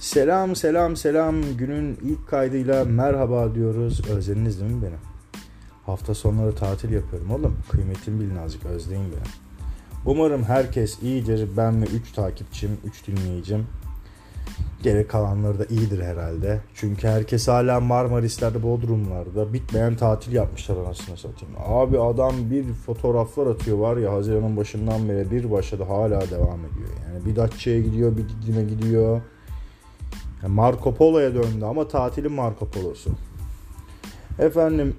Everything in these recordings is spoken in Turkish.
Selam selam selam günün ilk kaydıyla merhaba diyoruz. Özlediniz değil mi beni? Hafta sonları tatil yapıyorum oğlum. Kıymetimi bilin azıcık özleyin beni. Umarım herkes iyidir. Ben ve 3 takipçim, 3 dinleyicim. Geri kalanları da iyidir herhalde. Çünkü herkes hala Marmaris'lerde, Bodrum'larda bitmeyen tatil yapmışlar anasını satayım. Abi adam bir fotoğraflar atıyor var ya Haziran'ın başından beri bir başladı hala devam ediyor. Yani bir Datça'ya gidiyor, bir Didim'e gidiyor. Yani Marco Polo'ya döndü ama tatilin Marco Polo'su. Efendim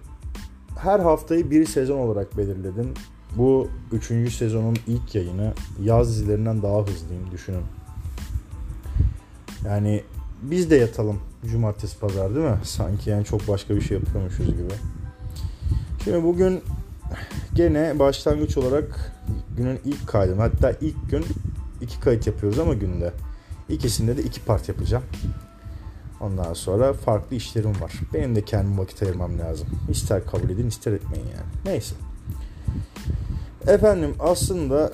her haftayı bir sezon olarak belirledim. Bu üçüncü sezonun ilk yayını yaz dizilerinden daha hızlıyım düşünün. Yani biz de yatalım cumartesi pazar değil mi? Sanki yani çok başka bir şey yapıyormuşuz gibi. Şimdi bugün gene başlangıç olarak günün ilk kaydım. Hatta ilk gün iki kayıt yapıyoruz ama günde. İkisinde de iki part yapacağım. Ondan sonra farklı işlerim var. Benim de kendim vakit ayırmam lazım. İster kabul edin ister etmeyin yani. Neyse. Efendim aslında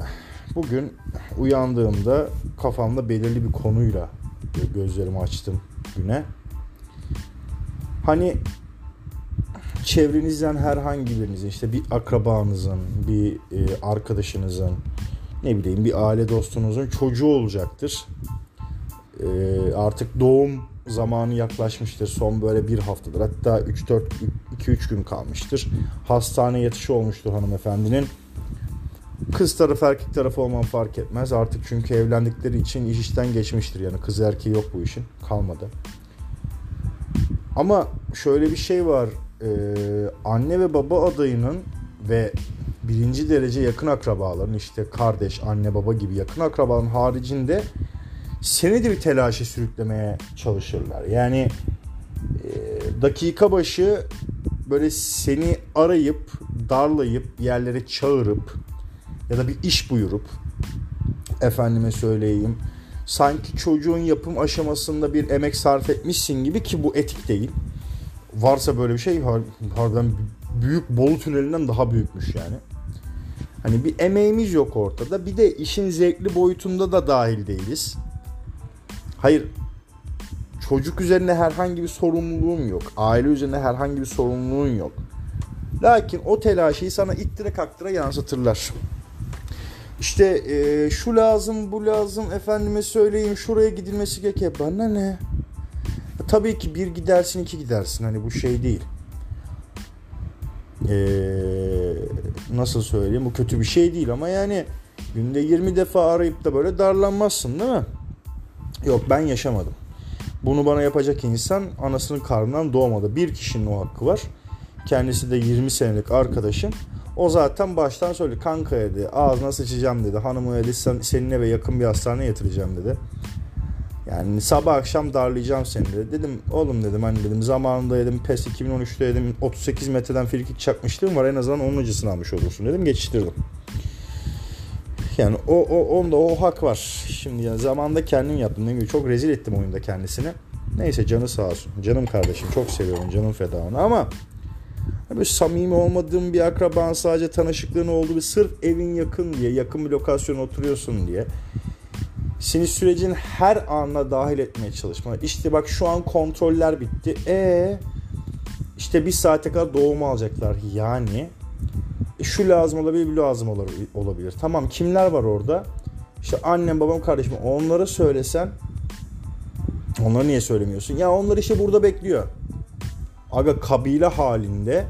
bugün uyandığımda kafamda belirli bir konuyla gözlerimi açtım güne. Hani çevrenizden herhangi birinizin işte bir akrabanızın, bir e, arkadaşınızın, ne bileyim bir aile dostunuzun çocuğu olacaktır. E, artık doğum zamanı yaklaşmıştır. Son böyle bir haftadır. Hatta 3-4 2-3 gün kalmıştır. Hastane yatışı olmuştur hanımefendinin. Kız tarafı erkek tarafı olman fark etmez. Artık çünkü evlendikleri için iş işten geçmiştir. Yani kız erkeği yok bu işin. Kalmadı. Ama şöyle bir şey var. Ee, anne ve baba adayının ve birinci derece yakın akrabaların işte kardeş, anne, baba gibi yakın akrabaların haricinde seni de bir telaşa sürüklemeye çalışırlar. Yani e, dakika başı böyle seni arayıp, darlayıp, yerlere çağırıp ya da bir iş buyurup efendime söyleyeyim sanki çocuğun yapım aşamasında bir emek sarf etmişsin gibi ki bu etik değil. Varsa böyle bir şey harbiden büyük Bolu tünelinden daha büyükmüş yani. Hani bir emeğimiz yok ortada. Bir de işin zevkli boyutunda da dahil değiliz. Hayır çocuk üzerine herhangi bir sorumluluğum yok. Aile üzerine herhangi bir sorumluluğun yok. Lakin o telaşıyı sana ittire kaktıra yansıtırlar. İşte e, şu lazım bu lazım efendime söyleyeyim şuraya gidilmesi gerekiyor. Bana ne? Tabii ki bir gidersin iki gidersin hani bu şey değil. Ee, nasıl söyleyeyim bu kötü bir şey değil ama yani günde 20 defa arayıp da böyle darlanmazsın değil mi? Yok ben yaşamadım. Bunu bana yapacak insan anasının karnından doğmadı. Bir kişinin o hakkı var. Kendisi de 20 senelik arkadaşım. O zaten baştan söyledi. Kanka dedi. Ağzına sıçacağım dedi. Hanımı dedi senin eve yakın bir hastaneye yatıracağım dedi. Yani sabah akşam darlayacağım seni dedi. Dedim oğlum dedim hani dedim zamanında dedim PES 2013'te dedim 38 metreden frikik çakmışlığım var en azından onun acısını almış olursun dedim geçiştirdim. Yani o, o onda o hak var. Şimdi yani zamanda kendim yaptım. Ne çok rezil ettim oyunda kendisini. Neyse canı sağ olsun. Canım kardeşim çok seviyorum. Canım feda ona ama böyle samimi olmadığım bir akraban sadece tanışıklığın olduğu bir sırf evin yakın diye yakın bir lokasyona oturuyorsun diye seni sürecin her anına dahil etmeye çalışma. İşte bak şu an kontroller bitti. E işte bir saate kadar doğumu alacaklar. Yani şu lazım olabilir, bu lazım olabilir. Tamam kimler var orada? İşte annem, babam, kardeşim. Onlara söylesen onları niye söylemiyorsun? Ya onlar işte burada bekliyor. Aga kabile halinde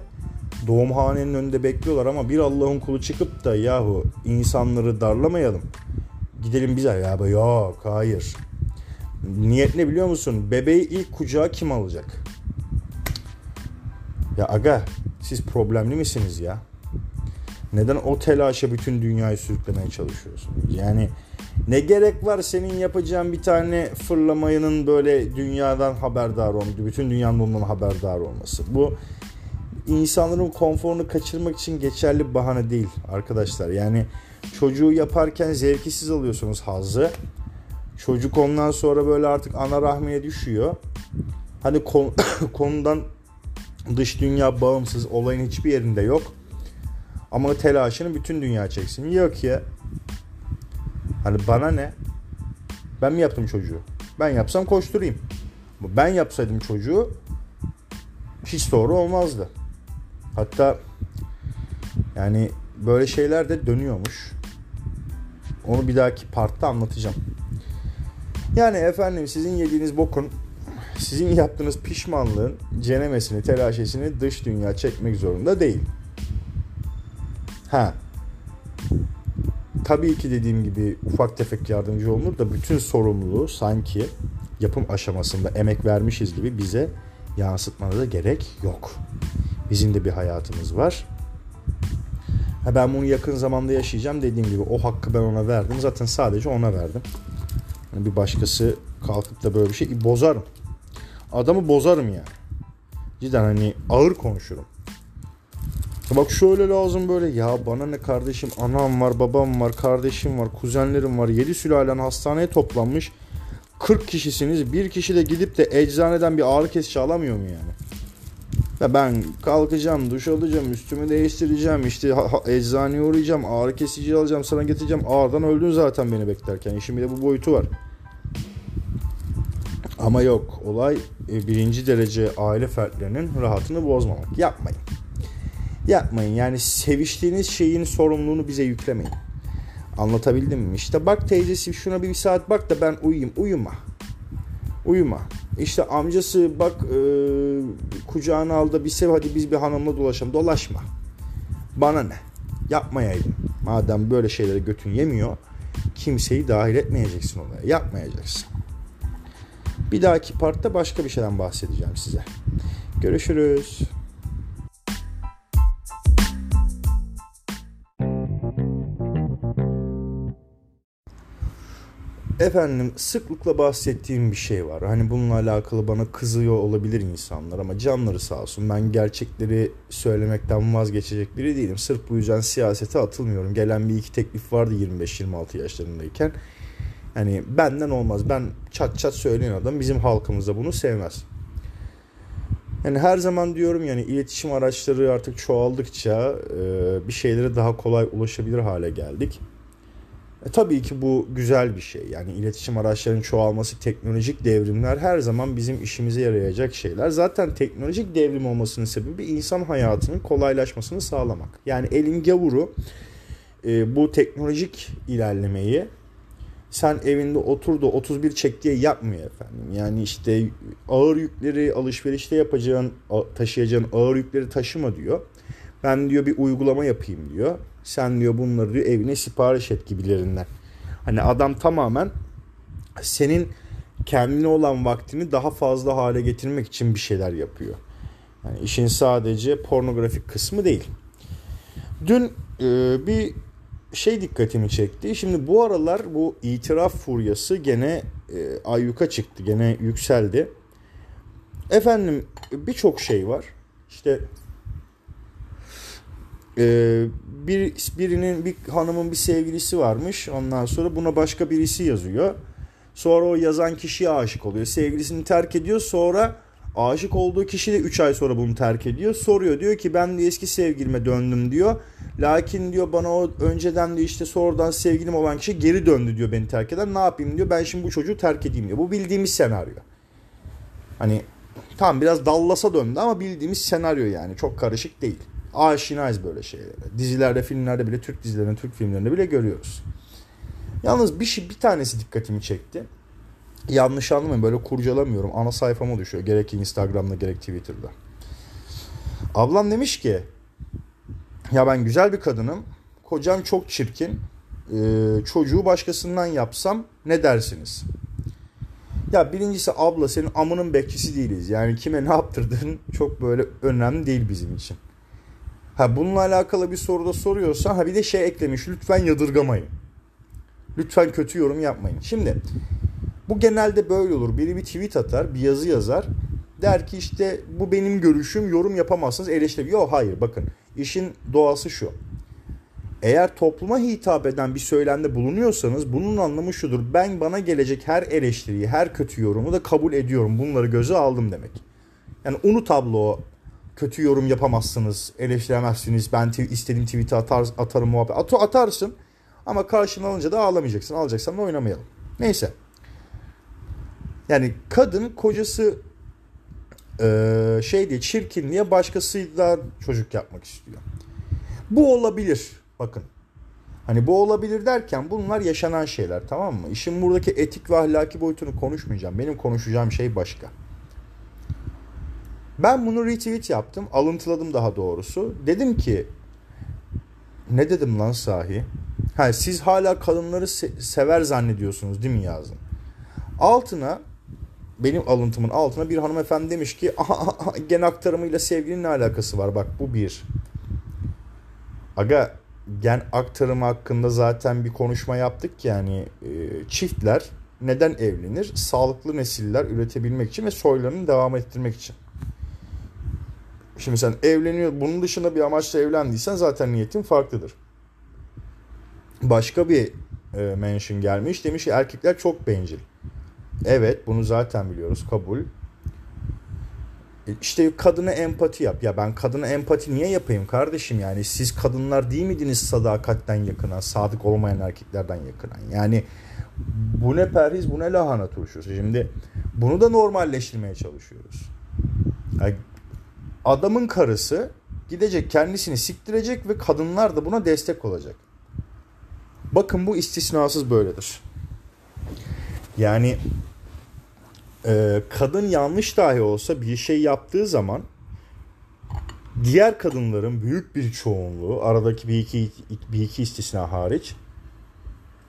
doğumhanenin önünde bekliyorlar ama bir Allah'ın kulu çıkıp da yahu insanları darlamayalım. Gidelim bize ya yok hayır. Niyet ne biliyor musun? Bebeği ilk kucağa kim alacak? Ya aga siz problemli misiniz ya? Neden o telaşa bütün dünyayı sürüklemeye çalışıyorsunuz? Yani ne gerek var senin yapacağın bir tane fırlamayının böyle dünyadan haberdar olması, bütün dünyanın bundan haberdar olması. Bu insanların konforunu kaçırmak için geçerli bir bahane değil arkadaşlar. Yani çocuğu yaparken zevkisiz alıyorsunuz hazzı. Çocuk ondan sonra böyle artık ana rahmine düşüyor. Hani konudan dış dünya bağımsız olayın hiçbir yerinde yok. Ama telaşını bütün dünya çeksin. Yok ya. Hani bana ne? Ben mi yaptım çocuğu? Ben yapsam koşturayım. Ben yapsaydım çocuğu hiç doğru olmazdı. Hatta yani böyle şeyler de dönüyormuş. Onu bir dahaki partta anlatacağım. Yani efendim sizin yediğiniz bokun, sizin yaptığınız pişmanlığın cenemesini, telaşesini dış dünya çekmek zorunda değil. Ha. Tabii ki dediğim gibi ufak tefek yardımcı olunur da bütün sorumluluğu sanki yapım aşamasında emek vermişiz gibi bize yansıtmanıza gerek yok. Bizim de bir hayatımız var. Ha ben bunu yakın zamanda yaşayacağım dediğim gibi o hakkı ben ona verdim. Zaten sadece ona verdim. Yani bir başkası kalkıp da böyle bir şey bozarım. Adamı bozarım yani. Cidden hani ağır konuşurum. Bak şöyle lazım böyle ya bana ne kardeşim anam var babam var kardeşim var kuzenlerim var 7 sülalen hastaneye toplanmış 40 kişisiniz bir kişi de gidip de eczaneden bir ağrı kesici alamıyor mu yani? Ya ben kalkacağım, duş alacağım, üstümü değiştireceğim, işte eczaneye uğrayacağım, ağrı kesici alacağım, sana getireceğim. Ağrıdan öldün zaten beni beklerken. İşin bir de bu boyutu var. Ama yok, olay e, birinci derece aile fertlerinin rahatını bozmamak. Yapmayın. Yapmayın. Yani seviştiğiniz şeyin sorumluluğunu bize yüklemeyin. Anlatabildim mi? İşte bak teyzesi şuna bir saat bak da ben uyuyayım. Uyuma. Uyuma. İşte amcası bak e, kucağına al da bir sev hadi biz bir hanımla dolaşalım. Dolaşma. Bana ne? Yapmayaydın. Madem böyle şeylere götün yemiyor kimseyi dahil etmeyeceksin olaya. Yapmayacaksın. Bir dahaki partta başka bir şeyden bahsedeceğim size. Görüşürüz. Efendim sıklıkla bahsettiğim bir şey var. Hani bununla alakalı bana kızıyor olabilir insanlar ama canları sağ olsun. Ben gerçekleri söylemekten vazgeçecek biri değilim. Sırf bu yüzden siyasete atılmıyorum. Gelen bir iki teklif vardı 25-26 yaşlarındayken. Hani benden olmaz. Ben çat çat söyleyen adam bizim halkımızda bunu sevmez. Yani her zaman diyorum yani iletişim araçları artık çoğaldıkça bir şeylere daha kolay ulaşabilir hale geldik. E, tabii ki bu güzel bir şey. Yani iletişim araçlarının çoğalması, teknolojik devrimler her zaman bizim işimize yarayacak şeyler. Zaten teknolojik devrim olmasının sebebi insan hayatının kolaylaşmasını sağlamak. Yani elin gavuru e, bu teknolojik ilerlemeyi sen evinde otur da 31 çek diye yapmıyor efendim. Yani işte ağır yükleri alışverişte yapacağın, taşıyacağın ağır yükleri taşıma diyor. Ben diyor bir uygulama yapayım diyor. Sen diyor bunları diyor evine sipariş et gibilerinden. Hani adam tamamen senin kendine olan vaktini daha fazla hale getirmek için bir şeyler yapıyor. Yani işin sadece pornografik kısmı değil. Dün e, bir şey dikkatimi çekti. Şimdi bu aralar bu itiraf furyası gene e, ayyuka çıktı. Gene yükseldi. Efendim birçok şey var. İşte ee, bir birinin bir hanımın bir sevgilisi varmış. Ondan sonra buna başka birisi yazıyor. Sonra o yazan kişiye aşık oluyor. Sevgilisini terk ediyor. Sonra aşık olduğu kişi de 3 ay sonra bunu terk ediyor. Soruyor diyor ki ben de eski sevgilime döndüm diyor. Lakin diyor bana o önceden de işte sonradan sevgilim olan kişi geri döndü diyor beni terk eden. Ne yapayım diyor. Ben şimdi bu çocuğu terk edeyim diyor. Bu bildiğimiz senaryo. Hani tam biraz dallasa döndü ama bildiğimiz senaryo yani. Çok karışık değil aşinayız böyle şeylere. Dizilerde, filmlerde bile, Türk dizilerinde, Türk filmlerinde bile görüyoruz. Yalnız bir şey, bir tanesi dikkatimi çekti. Yanlış anlamayın böyle kurcalamıyorum. Ana sayfama düşüyor. Gerek Instagram'da gerek Twitter'da. Ablam demiş ki ya ben güzel bir kadınım. Kocam çok çirkin. Ee, çocuğu başkasından yapsam ne dersiniz? Ya birincisi abla senin amının bekçisi değiliz. Yani kime ne yaptırdığın çok böyle önemli değil bizim için. Ha bununla alakalı bir soruda soruyorsa ha bir de şey eklemiş lütfen yadırgamayın. Lütfen kötü yorum yapmayın. Şimdi bu genelde böyle olur. Biri bir tweet atar, bir yazı yazar. Der ki işte bu benim görüşüm, yorum yapamazsınız, eleştiri. Yok hayır bakın işin doğası şu. Eğer topluma hitap eden bir söylemde bulunuyorsanız bunun anlamı şudur. Ben bana gelecek her eleştiriyi, her kötü yorumu da kabul ediyorum. Bunları göze aldım demek. Yani unu tablo kötü yorum yapamazsınız, eleştiremezsiniz. Ben istediğim tweet'i atar, atarım muhabbet. At, atarsın ama karşına alınca da ağlamayacaksın. Alacaksan da oynamayalım. Neyse. Yani kadın kocası e, şey diye çirkin diye başkasıyla çocuk yapmak istiyor. Bu olabilir. Bakın. Hani bu olabilir derken bunlar yaşanan şeyler tamam mı? İşin buradaki etik ve ahlaki boyutunu konuşmayacağım. Benim konuşacağım şey başka. Ben bunu retweet yaptım. Alıntıladım daha doğrusu. Dedim ki ne dedim lan sahi? Ha, siz hala kadınları se- sever zannediyorsunuz değil mi yazdım. Altına benim alıntımın altına bir hanımefendi demiş ki gen aktarımıyla sevginin ne alakası var? Bak bu bir. Aga gen aktarımı hakkında zaten bir konuşma yaptık ki yani e, çiftler neden evlenir? Sağlıklı nesiller üretebilmek için ve soylarını devam ettirmek için. Şimdi sen evleniyor bunun dışında bir amaçla evlendiysen zaten niyetin farklıdır. Başka bir e, mention gelmiş. Demiş ki erkekler çok bencil. Evet bunu zaten biliyoruz kabul. E, işte kadına empati yap. Ya ben kadına empati niye yapayım kardeşim yani siz kadınlar değil miydiniz sadakatten yakına, sadık olmayan erkeklerden yakına? Yani bu ne perhiz bu ne lahana turşusu. Şimdi bunu da normalleştirmeye çalışıyoruz. Yani adamın karısı gidecek kendisini siktirecek ve kadınlar da buna destek olacak. Bakın bu istisnasız böyledir. Yani e, kadın yanlış dahi olsa bir şey yaptığı zaman diğer kadınların büyük bir çoğunluğu aradaki bir iki, bir iki istisna hariç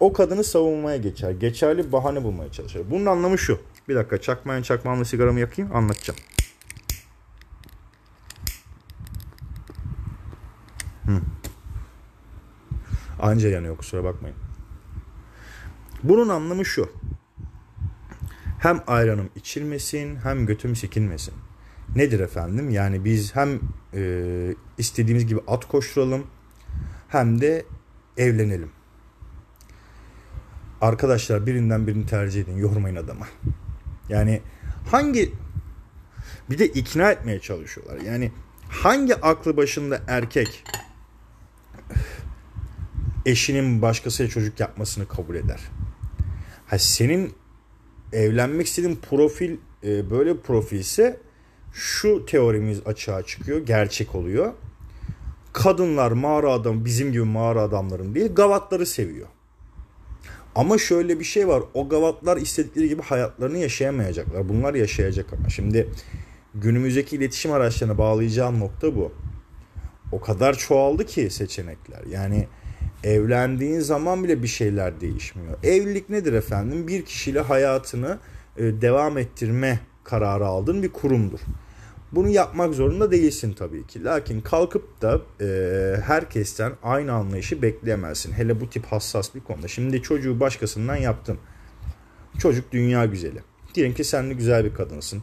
o kadını savunmaya geçer. Geçerli bahane bulmaya çalışır. Bunun anlamı şu. Bir dakika çakmayan çakmağımla sigaramı yakayım anlatacağım. Hı. Anca yanıyor kusura bakmayın. Bunun anlamı şu. Hem ayranım içilmesin hem götüm sikinmesin. Nedir efendim? Yani biz hem e, istediğimiz gibi at koşturalım hem de evlenelim. Arkadaşlar birinden birini tercih edin. Yormayın adama. Yani hangi bir de ikna etmeye çalışıyorlar. Yani hangi aklı başında erkek eşinin başkasıyla çocuk yapmasını kabul eder? Ha senin evlenmek istediğin profil e, böyle bir profilse şu teorimiz açığa çıkıyor, gerçek oluyor. Kadınlar mağara adam bizim gibi mağara adamların değil, gavatları seviyor. Ama şöyle bir şey var. O gavatlar istedikleri gibi hayatlarını yaşayamayacaklar. Bunlar yaşayacak ama. Şimdi günümüzdeki iletişim araçlarına bağlayacağım nokta bu. O kadar çoğaldı ki seçenekler. Yani evlendiğin zaman bile bir şeyler değişmiyor. Evlilik nedir efendim? Bir kişiyle hayatını e, devam ettirme kararı aldığın bir kurumdur. Bunu yapmak zorunda değilsin tabii ki. Lakin kalkıp da e, herkesten aynı anlayışı bekleyemezsin. Hele bu tip hassas bir konuda. Şimdi çocuğu başkasından yaptın. Çocuk dünya güzeli. Diyelim ki sen de güzel bir kadınsın.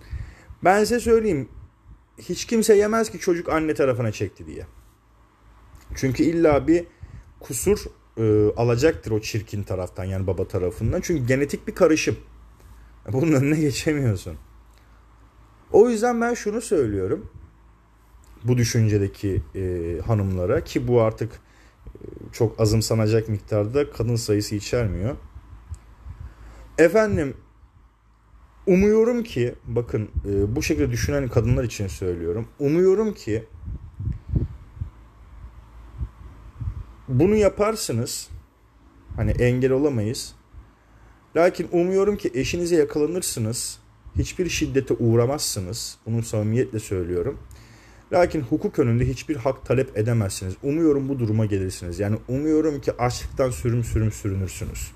Ben size söyleyeyim. Hiç kimse yemez ki çocuk anne tarafına çekti diye. Çünkü illa bir kusur e, alacaktır o çirkin taraftan yani baba tarafından. Çünkü genetik bir karışım. Bunun önüne geçemiyorsun. O yüzden ben şunu söylüyorum. Bu düşüncedeki e, hanımlara ki bu artık e, çok azımsanacak miktarda kadın sayısı içermiyor. Efendim umuyorum ki bakın e, bu şekilde düşünen kadınlar için söylüyorum. Umuyorum ki bunu yaparsınız. Hani engel olamayız. Lakin umuyorum ki eşinize yakalanırsınız. Hiçbir şiddete uğramazsınız. Bunu samimiyetle söylüyorum. Lakin hukuk önünde hiçbir hak talep edemezsiniz. Umuyorum bu duruma gelirsiniz. Yani umuyorum ki açlıktan sürüm sürüm sürünürsünüz.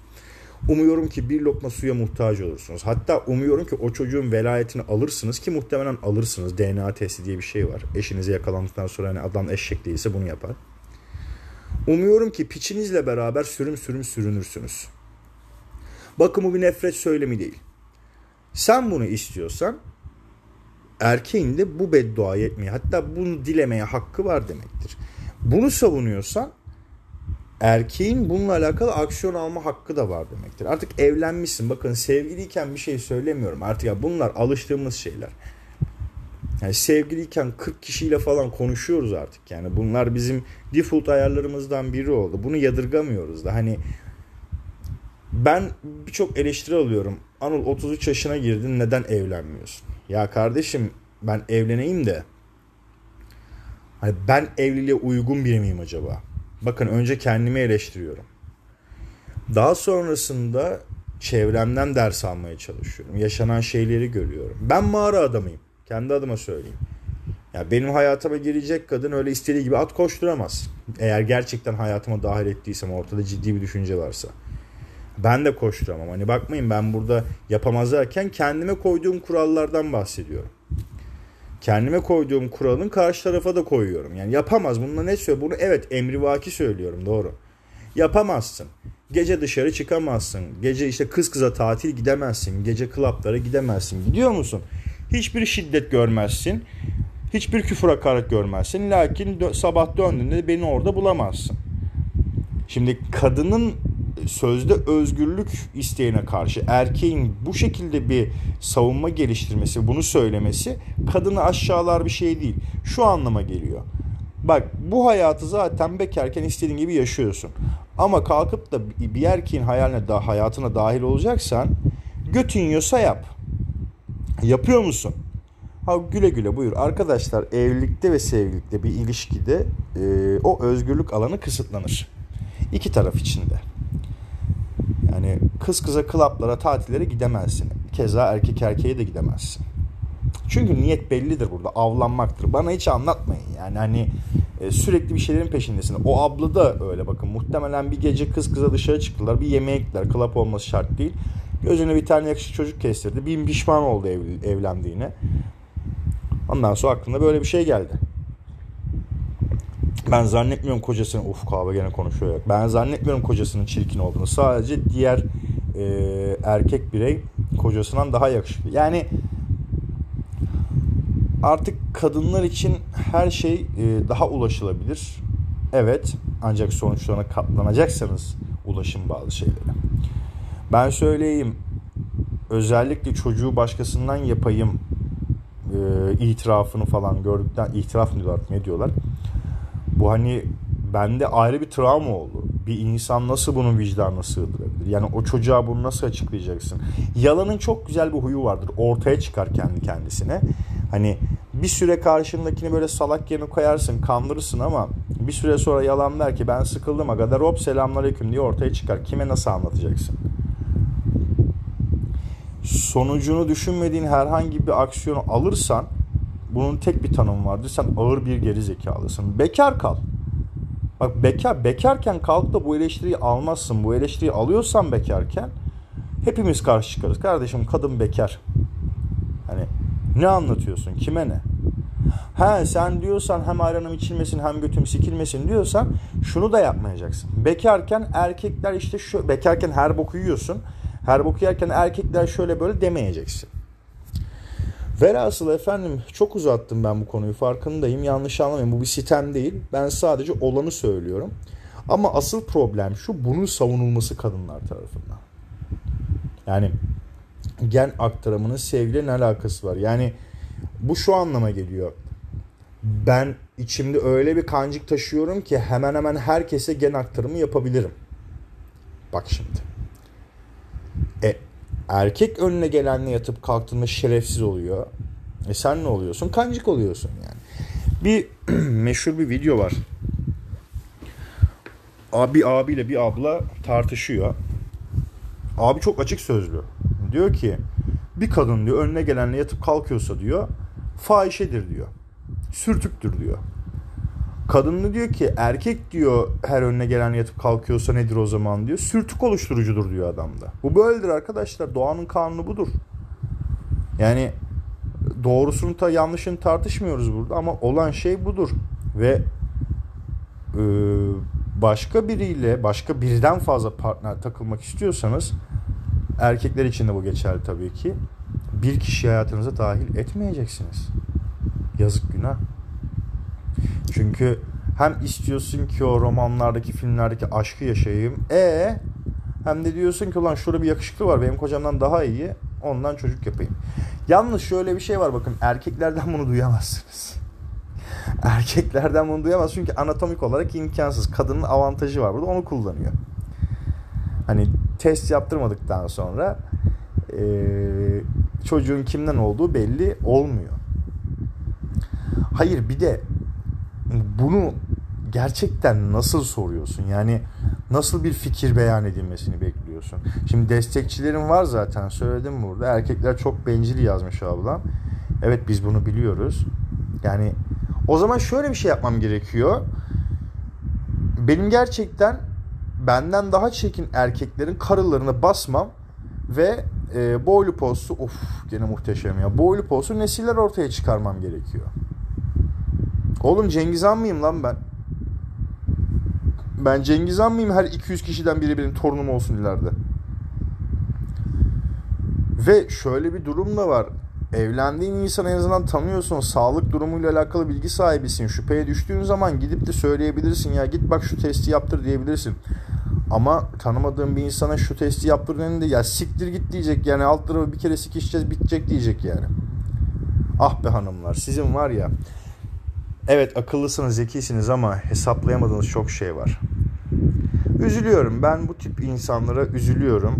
Umuyorum ki bir lokma suya muhtaç olursunuz. Hatta umuyorum ki o çocuğun velayetini alırsınız ki muhtemelen alırsınız. DNA testi diye bir şey var. Eşinize yakalandıktan sonra hani adam eşek değilse bunu yapar. Umuyorum ki piçinizle beraber sürüm sürüm sürünürsünüz. Bakın bu bir nefret söylemi değil. Sen bunu istiyorsan erkeğin de bu bedduayı etmeye hatta bunu dilemeye hakkı var demektir. Bunu savunuyorsan erkeğin bununla alakalı aksiyon alma hakkı da var demektir. Artık evlenmişsin. Bakın sevgiliyken bir şey söylemiyorum. Artık ya bunlar alıştığımız şeyler. Yani sevgiliyken 40 kişiyle falan konuşuyoruz artık. Yani bunlar bizim default ayarlarımızdan biri oldu. Bunu yadırgamıyoruz da. Hani Ben birçok eleştiri alıyorum. Anıl 33 yaşına girdin neden evlenmiyorsun? Ya kardeşim ben evleneyim de hani ben evliliğe uygun biri miyim acaba? Bakın önce kendimi eleştiriyorum. Daha sonrasında çevremden ders almaya çalışıyorum. Yaşanan şeyleri görüyorum. Ben mağara adamıyım. Kendi adıma söyleyeyim. Ya benim hayatıma girecek kadın öyle istediği gibi at koşturamaz. Eğer gerçekten hayatıma dahil ettiysem ortada ciddi bir düşünce varsa. Ben de koşturamam. Hani bakmayın ben burada yapamaz derken kendime koyduğum kurallardan bahsediyorum. Kendime koyduğum kuralın karşı tarafa da koyuyorum. Yani yapamaz. Bununla ne söylüyor? Bunu evet emrivaki söylüyorum doğru. Yapamazsın. Gece dışarı çıkamazsın. Gece işte kız kıza tatil gidemezsin. Gece klaplara gidemezsin. Gidiyor musun? Hiçbir şiddet görmezsin. Hiçbir küfür hakaret görmezsin. Lakin dö- sabah döndüğünde beni orada bulamazsın. Şimdi kadının sözde özgürlük isteğine karşı erkeğin bu şekilde bir savunma geliştirmesi, bunu söylemesi kadını aşağılar bir şey değil. Şu anlama geliyor. Bak bu hayatı zaten bekarken istediğin gibi yaşıyorsun. Ama kalkıp da bir erkeğin hayaline hayatına dahil olacaksan götün yiyorsa yap. Yapıyor musun? Ha güle güle buyur. Arkadaşlar evlilikte ve sevgilikte bir ilişkide e, o özgürlük alanı kısıtlanır. İki taraf içinde. Yani kız kıza klaplara, tatillere gidemezsin. Keza erkek erkeğe de gidemezsin. Çünkü niyet bellidir burada. Avlanmaktır. Bana hiç anlatmayın. Yani hani e, sürekli bir şeylerin peşindesin. O abla da öyle bakın. Muhtemelen bir gece kız kıza dışarı çıktılar. Bir yemeğe gittiler. Klap olması şart değil. Gözüne bir tane yakışıklı çocuk kestirdi. Bin pişman oldu ev, evlendiğine. Ondan sonra aklına böyle bir şey geldi. Ben zannetmiyorum kocasının uf kahve gene konuşuyor. Ben zannetmiyorum kocasının çirkin olduğunu. Sadece diğer e, erkek birey kocasından daha yakışıklı. Yani artık kadınlar için her şey e, daha ulaşılabilir. Evet ancak sonuçlarına katlanacaksanız ulaşın bazı şeylere. Ben söyleyeyim özellikle çocuğu başkasından yapayım e, itirafını falan gördükten itiraf mı diyorlar ne diyorlar. Bu hani bende ayrı bir travma oldu. Bir insan nasıl bunun vicdanına sığdırabilir? Yani o çocuğa bunu nasıl açıklayacaksın? Yalanın çok güzel bir huyu vardır. Ortaya çıkar kendi kendisine. Hani bir süre karşındakini böyle salak yerine koyarsın, kandırırsın ama bir süre sonra yalan der ki ben sıkıldım aga der hop selamünaleyküm diye ortaya çıkar. Kime nasıl anlatacaksın? Sonucunu düşünmediğin herhangi bir aksiyonu alırsan bunun tek bir tanımı vardır. Sen ağır bir geri zekalısın. Bekar kal. Bak bekar, bekarken kalk da bu eleştiriyi almazsın. Bu eleştiriyi alıyorsan bekarken hepimiz karşı çıkarız. Kardeşim kadın bekar. Hani ne anlatıyorsun? Kime ne? Ha sen diyorsan hem ayranım içilmesin hem götüm sikilmesin diyorsan şunu da yapmayacaksın. Bekarken erkekler işte şu bekarken her boku yiyorsun. Her boku yerken erkekler şöyle böyle demeyeceksin. Velhasıl efendim çok uzattım ben bu konuyu farkındayım. Yanlış anlamayın bu bir sitem değil. Ben sadece olanı söylüyorum. Ama asıl problem şu bunun savunulması kadınlar tarafından. Yani gen aktarımının sevgiyle ne alakası var? Yani bu şu anlama geliyor. Ben içimde öyle bir kancık taşıyorum ki hemen hemen herkese gen aktarımı yapabilirim. Bak şimdi. Erkek önüne gelenle yatıp kalktığında şerefsiz oluyor. E sen ne oluyorsun? Kancık oluyorsun yani. Bir meşhur bir video var. Abi abiyle bir abla tartışıyor. Abi çok açık sözlü. Diyor ki bir kadın diyor önüne gelenle yatıp kalkıyorsa diyor fahişedir diyor. Sürtüktür diyor. Kadın da diyor ki erkek diyor her önüne gelen yatıp kalkıyorsa nedir o zaman diyor. Sürtük oluşturucudur diyor adamda. Bu böyledir arkadaşlar. Doğanın kanunu budur. Yani doğrusunu ta yanlışını tartışmıyoruz burada ama olan şey budur. Ve e, başka biriyle başka birden fazla partner takılmak istiyorsanız erkekler için de bu geçerli tabii ki. Bir kişi hayatınıza dahil etmeyeceksiniz. Yazık günah. Çünkü hem istiyorsun ki o romanlardaki filmlerdeki aşkı yaşayayım. E hem de diyorsun ki ulan şurada bir yakışıklı var benim kocamdan daha iyi. Ondan çocuk yapayım. Yalnız şöyle bir şey var bakın erkeklerden bunu duyamazsınız. Erkeklerden bunu duyamaz çünkü anatomik olarak imkansız. Kadının avantajı var burada onu kullanıyor. Hani test yaptırmadıktan sonra e, çocuğun kimden olduğu belli olmuyor. Hayır bir de bunu gerçekten nasıl soruyorsun? Yani nasıl bir fikir beyan edilmesini bekliyorsun? Şimdi destekçilerin var zaten söyledim burada. Erkekler çok bencil yazmış ablam. Evet biz bunu biliyoruz. Yani o zaman şöyle bir şey yapmam gerekiyor. Benim gerçekten benden daha çekin erkeklerin karılarına basmam ve e, boylu postu of gene muhteşem ya. Boylu postu nesiller ortaya çıkarmam gerekiyor. Oğlum Cengiz Han mıyım lan ben? Ben Cengiz Han mıyım her 200 kişiden biri benim torunum olsun ileride? Ve şöyle bir durum da var. Evlendiğin insanı en azından tanıyorsun. Sağlık durumuyla alakalı bilgi sahibisin. Şüpheye düştüğün zaman gidip de söyleyebilirsin. Ya git bak şu testi yaptır diyebilirsin. Ama tanımadığın bir insana şu testi yaptır dediğinde ya siktir git diyecek. Yani alt tarafı bir kere sikişeceğiz bitecek diyecek yani. Ah be hanımlar sizin var ya Evet akıllısınız, zekisiniz ama hesaplayamadığınız çok şey var. Üzülüyorum. Ben bu tip insanlara üzülüyorum.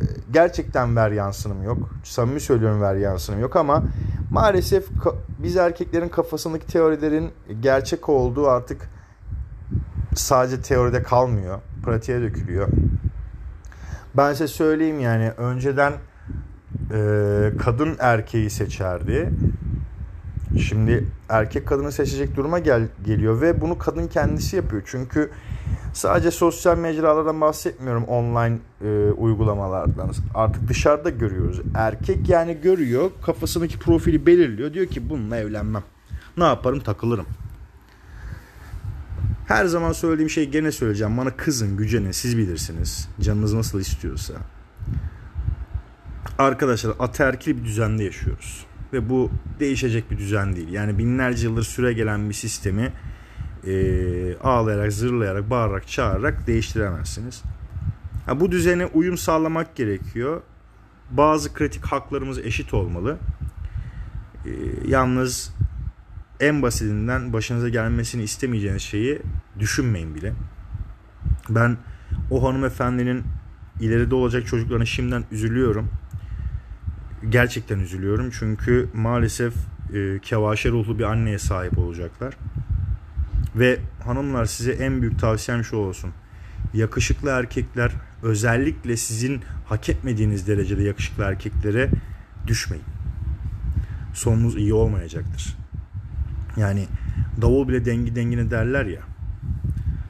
Ee, gerçekten ver yansınım yok. Samimi söylüyorum ver yansınım yok ama maalesef biz erkeklerin kafasındaki teorilerin gerçek olduğu artık sadece teoride kalmıyor. Pratiğe dökülüyor. Ben size söyleyeyim yani önceden e, kadın erkeği seçerdi. Şimdi erkek kadını seçecek duruma gel geliyor ve bunu kadın kendisi yapıyor. Çünkü sadece sosyal mecralardan bahsetmiyorum online e, uygulamalardan. Artık dışarıda görüyoruz. Erkek yani görüyor, kafasındaki profili belirliyor. Diyor ki bununla evlenmem. Ne yaparım? Takılırım. Her zaman söylediğim şey gene söyleyeceğim. Bana kızın, gücenin siz bilirsiniz. Canınız nasıl istiyorsa. Arkadaşlar ataerkil bir düzende yaşıyoruz ve bu değişecek bir düzen değil. Yani binlerce yıldır süre gelen bir sistemi e, ağlayarak, zırlayarak, bağırarak, çağırarak değiştiremezsiniz. Ha, bu düzene uyum sağlamak gerekiyor. Bazı kritik haklarımız eşit olmalı. E, yalnız en basitinden başınıza gelmesini istemeyeceğiniz şeyi düşünmeyin bile. Ben o hanımefendinin ileride olacak çocuklarına şimdiden üzülüyorum gerçekten üzülüyorum. Çünkü maalesef e, kevaşe ruhlu bir anneye sahip olacaklar. Ve hanımlar size en büyük tavsiyem şu olsun. Yakışıklı erkekler özellikle sizin hak etmediğiniz derecede yakışıklı erkeklere düşmeyin. Sonunuz iyi olmayacaktır. Yani davul bile dengi dengine derler ya.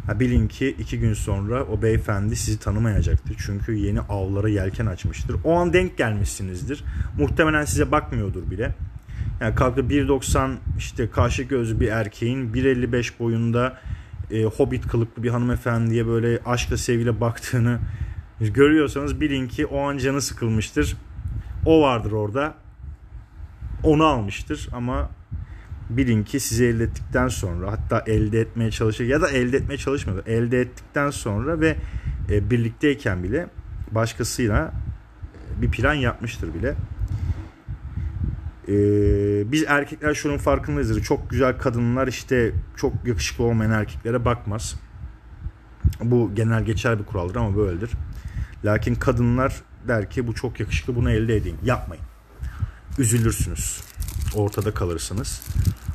Ha bilin ki iki gün sonra o beyefendi sizi tanımayacaktır. Çünkü yeni avlara yelken açmıştır. O an denk gelmişsinizdir. Muhtemelen size bakmıyordur bile. Yani kalkıp 1.90 işte karşı gözlü bir erkeğin 1.55 boyunda e, hobbit kılıklı bir hanımefendiye böyle aşkla sevgiyle baktığını görüyorsanız bilin ki o an canı sıkılmıştır. O vardır orada. Onu almıştır ama bilin ki sizi elde ettikten sonra hatta elde etmeye çalışır ya da elde etmeye çalışmadı. Elde ettikten sonra ve e, birlikteyken bile başkasıyla e, bir plan yapmıştır bile. Ee, biz erkekler şunun farkındayızdır. Çok güzel kadınlar işte çok yakışıklı olmayan erkeklere bakmaz. Bu genel geçer bir kuraldır ama böyledir. Lakin kadınlar der ki bu çok yakışıklı bunu elde edeyim. Yapmayın. Üzülürsünüz ortada kalırsınız.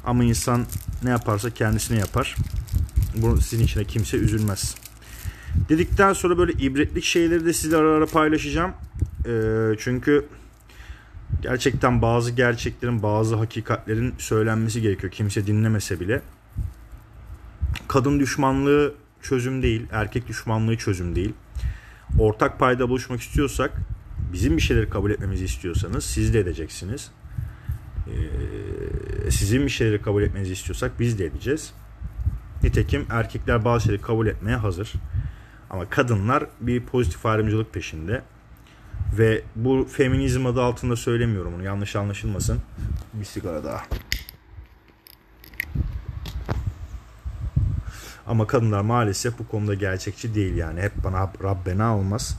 Ama insan ne yaparsa kendisine yapar. Bu sizin içine kimse üzülmez. Dedikten sonra böyle ibretlik şeyleri de sizle ara ara paylaşacağım. Ee, çünkü gerçekten bazı gerçeklerin, bazı hakikatlerin söylenmesi gerekiyor. Kimse dinlemese bile. Kadın düşmanlığı çözüm değil, erkek düşmanlığı çözüm değil. Ortak payda buluşmak istiyorsak, bizim bir şeyleri kabul etmemizi istiyorsanız siz de edeceksiniz. Ee, sizin bir şeyleri kabul etmenizi istiyorsak biz de edeceğiz. Nitekim erkekler bazı şeyleri kabul etmeye hazır. Ama kadınlar bir pozitif ayrımcılık peşinde. Ve bu feminizm adı altında söylemiyorum onu yanlış anlaşılmasın. Bir sigara daha. Ama kadınlar maalesef bu konuda gerçekçi değil yani. Hep bana Rabbena olmaz.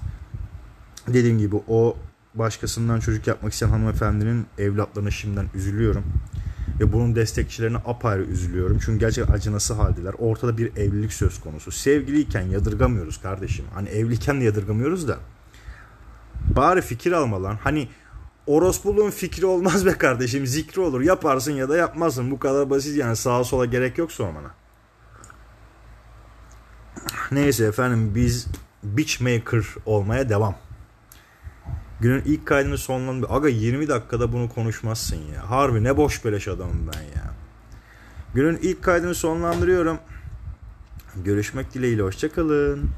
Dediğim gibi o başkasından çocuk yapmak isteyen hanımefendinin evlatlarına şimdiden üzülüyorum. Ve bunun destekçilerine apayrı üzülüyorum. Çünkü gerçekten acınası haldeler. Ortada bir evlilik söz konusu. Sevgiliyken yadırgamıyoruz kardeşim. Hani evliyken de yadırgamıyoruz da. Bari fikir alma lan. Hani orospuluğun fikri olmaz be kardeşim. Zikri olur. Yaparsın ya da yapmazsın. Bu kadar basit yani. Sağa sola gerek yok sormana. Neyse efendim biz Beachmaker olmaya devam. Günün ilk kaydını sonlandı. Aga 20 dakikada bunu konuşmazsın ya. Harbi ne boş beleş adamım ben ya. Günün ilk kaydını sonlandırıyorum. Görüşmek dileğiyle hoşçakalın.